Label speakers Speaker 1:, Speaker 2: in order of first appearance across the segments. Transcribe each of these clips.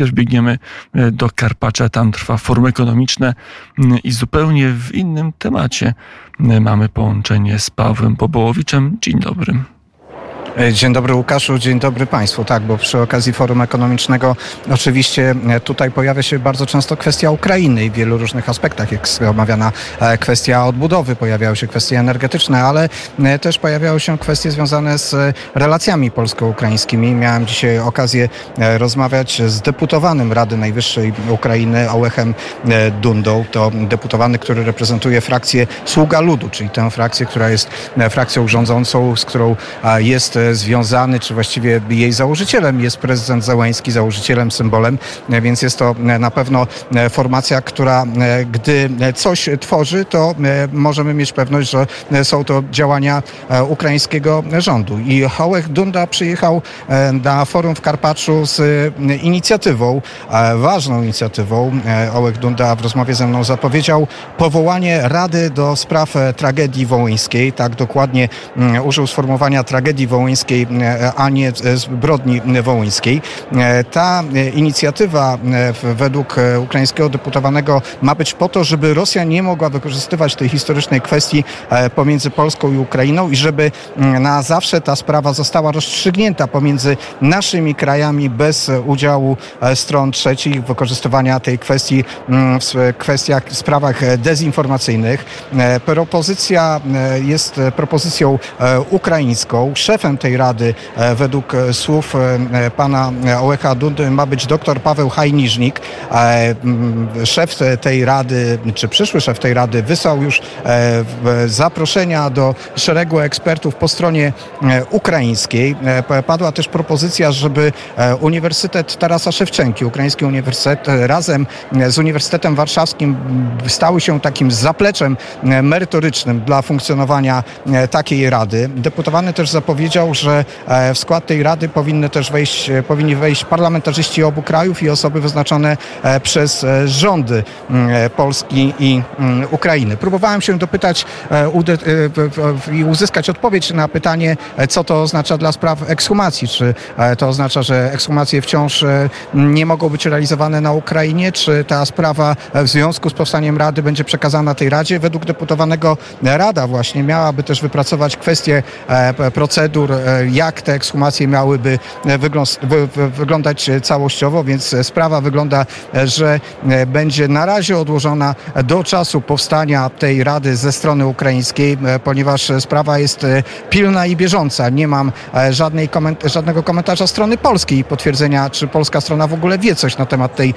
Speaker 1: Już biegniemy do Karpacza, tam trwa forum ekonomiczne i zupełnie w innym temacie mamy połączenie z Pawłem Pobołowiczem. Dzień dobry.
Speaker 2: E, dzień dobry Łukaszu, dzień dobry Państwu. Tak, bo przy okazji Forum Ekonomicznego oczywiście e, tutaj pojawia się bardzo często kwestia Ukrainy i w wielu różnych aspektach. Jest omawiana e, kwestia odbudowy, pojawiały się kwestie energetyczne, ale też pojawiały się kwestie związane z relacjami polsko-ukraińskimi. Miałem dzisiaj okazję rozmawiać z deputowanym Rady Najwyższej Ukrainy, Ołechem Dundą. To deputowany, który reprezentuje frakcję Sługa Ludu, czyli tę frakcję, która jest frakcją rządzącą, z którą jest związany, czy właściwie jej założycielem jest prezydent Zełański, założycielem, symbolem, więc jest to na pewno formacja, która gdy coś tworzy, to możemy mieć pewność, że są to działania ukraińskiego rządu. I Ołech Dunda przyjechał na forum w Karpaczu z inicjatywą, ważną inicjatywą. Ołech Dunda w rozmowie ze mną zapowiedział powołanie Rady do spraw tragedii wołyńskiej. Tak dokładnie użył sformułowania tragedii wołyńskiej wołyńskiej, e, a nie zbrodni wołyńskiej. E, ta inicjatywa e, według ukraińskiego deputowanego ma być po to, żeby Rosja nie mogła wykorzystywać tej historycznej kwestii pomiędzy Polską i Ukrainą i żeby na zawsze ta sprawa została rozstrzygnięta pomiędzy naszymi krajami bez udziału stron trzecich, wykorzystywania tej kwestii w kwestiach, w sprawach dezinformacyjnych. Propozycja jest propozycją ukraińską. Szefem tej Rady e, według e, słów e, pana Ołecha Dudy ma być dr Paweł Hajniżnik. Szef tej Rady, czy przyszły szef tej Rady wysłał już zaproszenia do szeregu ekspertów po stronie ukraińskiej. Padła też propozycja, żeby Uniwersytet Tarasa Szewczenki, Ukraiński Uniwersytet razem z Uniwersytetem Warszawskim stały się takim zapleczem merytorycznym dla funkcjonowania takiej rady. Deputowany też zapowiedział, że e, w skład tej Rady powinny też wejść, e, powinni wejść parlamentarzyści obu krajów i osoby wyznaczone e, przez rządy mm, Polski i mm, Ukrainy. Próbowałem się dopytać i uzyskać odpowiedź na pytanie, co to oznacza dla spraw ekshumacji. Czy to oznacza, że ekshumacje wciąż nie mogą być realizowane na Ukrainie? Czy ta sprawa w związku z powstaniem Rady będzie przekazana tej Radzie? Według deputowanego Rada właśnie miałaby też wypracować kwestie procedur jak te ekshumacje miałyby e, wyglądać całościowo, więc sprawa wygląda, e, że będzie na razie odłożona do czasu powstania tej rady ze strony ukraińskiej, ponieważ sprawa jest pilna i bieżąca. Nie mam żadnej koment żadnego komentarza strony polskiej potwierdzenia, czy polska strona w ogóle wie coś na temat tej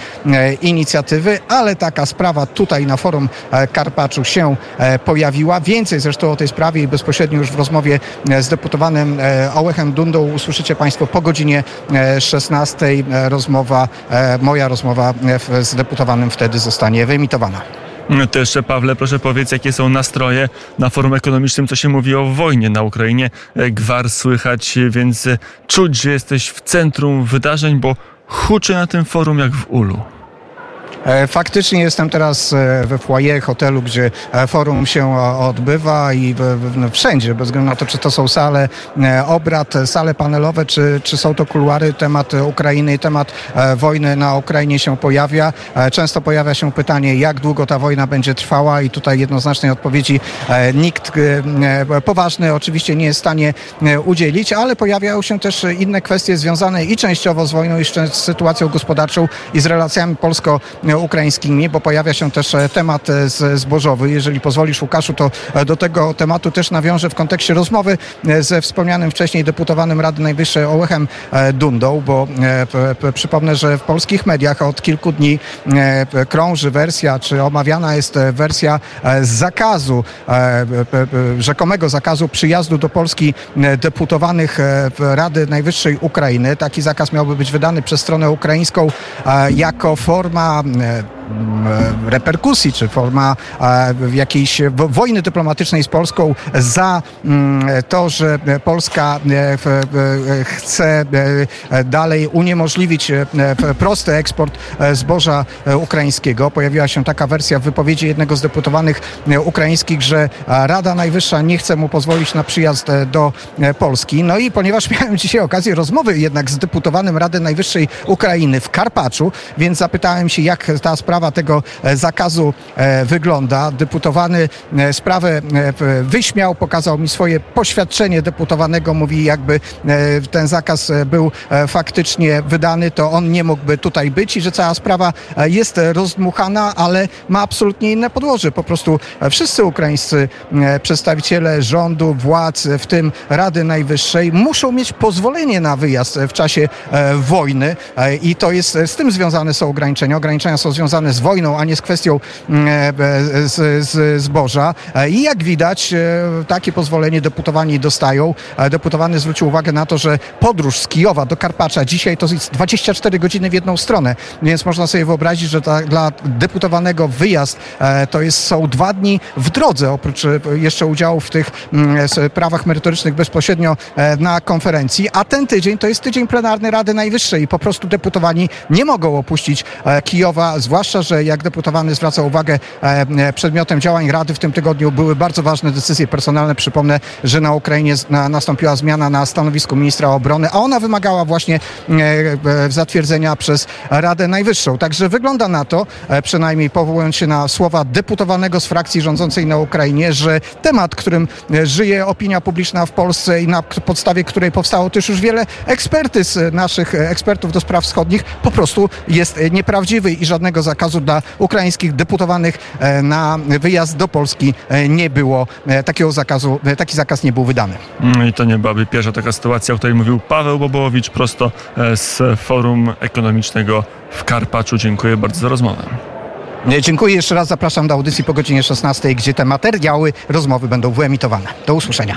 Speaker 2: inicjatywy, ale taka sprawa tutaj na forum Karpaczu się pojawiła. Więcej zresztą o tej sprawie i bezpośrednio już w rozmowie z deputowanym Ołechem Dundą usłyszycie Państwo po godzinie 16. E, e, rozmowa, e, moja rozmowa z deputowanym wtedy zostanie wyemitowana.
Speaker 1: To jeszcze, Pawle, proszę powiedz, jakie są nastroje na forum ekonomicznym, co się mówi o wojnie na Ukrainie. Gwar słychać, więc czuć, że jesteś w centrum wydarzeń, bo huczy na tym forum jak w ulu.
Speaker 2: E, faktycznie jestem teraz e, we foyer hotelu, gdzie e, forum się odbywa i no, wszędzie, bez względu na to, czy to są sale obrad, sale panelowe, czy, czy są to kuluary, temat Ukrainy temat wojny na Ukrainie się pojawia. Często pojawia się pytanie, jak długo ta wojna będzie trwała i tutaj jednoznacznej odpowiedzi nikt poważny oczywiście nie jest w stanie udzielić, ale pojawiają się też inne kwestie związane i częściowo z wojną, i z sytuacją gospodarczą i z relacjami polsko ukraińskimi, bo pojawia się też e, temat e, zbożowy. Jeżeli pozwolisz, Łukaszu, to e, do tego tematu też nawiążę w kontekście rozmowy ze wspomnianym wcześniej deputowanym Rady Najwyższej Ołechem Dundą, bo przypomnę, że w polskich mediach od kilku dni krąży wersja, czy omawiana jest wersja zakazu, rzekomego zakazu przyjazdu do Polski deputowanych Rady Najwyższej Ukrainy. Taki zakaz miałby być wydany przez stronę ukraińską jako forma That. Reperkusji, czy forma e, jakiejś wo- wojny dyplomatycznej z Polską za mm, to, że Polska e, e, chce e, dalej uniemożliwić e, e, prosty eksport e, zboża e, ukraińskiego. Pojawiła się taka wersja w wypowiedzi jednego z deputowanych e, ukraińskich, że e, Rada Najwyższa nie chce mu pozwolić na przyjazd e, do e, Polski. No i ponieważ miałem dzisiaj okazję rozmowy jednak z deputowanym Rady Najwyższej Ukrainy w Karpaczu, więc zapytałem się, jak ta sprawa tego e, zakazu e, wygląda. Deputowany e, sprawę wyśmiał, pokazał mi swoje poświadczenie deputowanego, mówi jakby ten zakaz był faktycznie wydany, to on nie mógłby tutaj być i że cała sprawa jest rozdmuchana, ale ma absolutnie inne podłoże. Po prostu wszyscy ukraińscy przedstawiciele rządu, władz, w tym Rady Najwyższej, muszą mieć pozwolenie na wyjazd w czasie wojny i to jest z tym związane są ograniczenia. Ograniczenia są związane z wojną, a nie z kwestią mm, e, e, zboża. E, I jak widać, takie pozwolenie deputowani dostają. Deputowany zwrócił uwagę na to, że podróż z Kijowa do Karpacza dzisiaj to jest 24 godziny w jedną stronę, więc można sobie wyobrazić, że ta, dla deputowanego wyjazd to jest, są dwa dni w drodze, oprócz jeszcze udziału w tych mm, prawach merytorycznych bezpośrednio na konferencji, a ten tydzień to jest tydzień plenarny Rady Najwyższej i po prostu deputowani nie mogą opuścić Kijowa, zwłaszcza, że jak deputowany zwraca uwagę, e, e, przedmiotem działań Rady w tym tygodniu były bardzo ważne decyzje personalne. Przypomnę, że na Ukrainie nastąpiła zmiana na stanowisku ministra obrony, a ona wymagała właśnie e, zatwierdzenia przez Radę Najwyższą. Także wygląda na to, przynajmniej powołując się na słowa deputowanego z frakcji rządzącej na Ukrainie, że temat, którym żyje opinia publiczna w Polsce i na podstawie której powstało też już wiele ekspertyz naszych ekspertów do spraw wschodnich, po prostu jest nieprawdziwy i żadnego zakazu dla ukraińskich deputowanych e, na wyjazd do Polski e, nie było. E, Takiego zakazu, taki zakaz nie był wydany.
Speaker 1: Mm, I to nie byłaby pierwsza taka sytuacja, o której mówił Paweł Bobołowicz prosto z Forum Ekonomicznego w Karpaczu. Dziękuję bardzo za rozmowę.
Speaker 2: Dziękuję jeszcze raz, zapraszam do audycji po godzinie 16, gdzie te materiały, rozmowy będą wyemitowane. Do usłyszenia.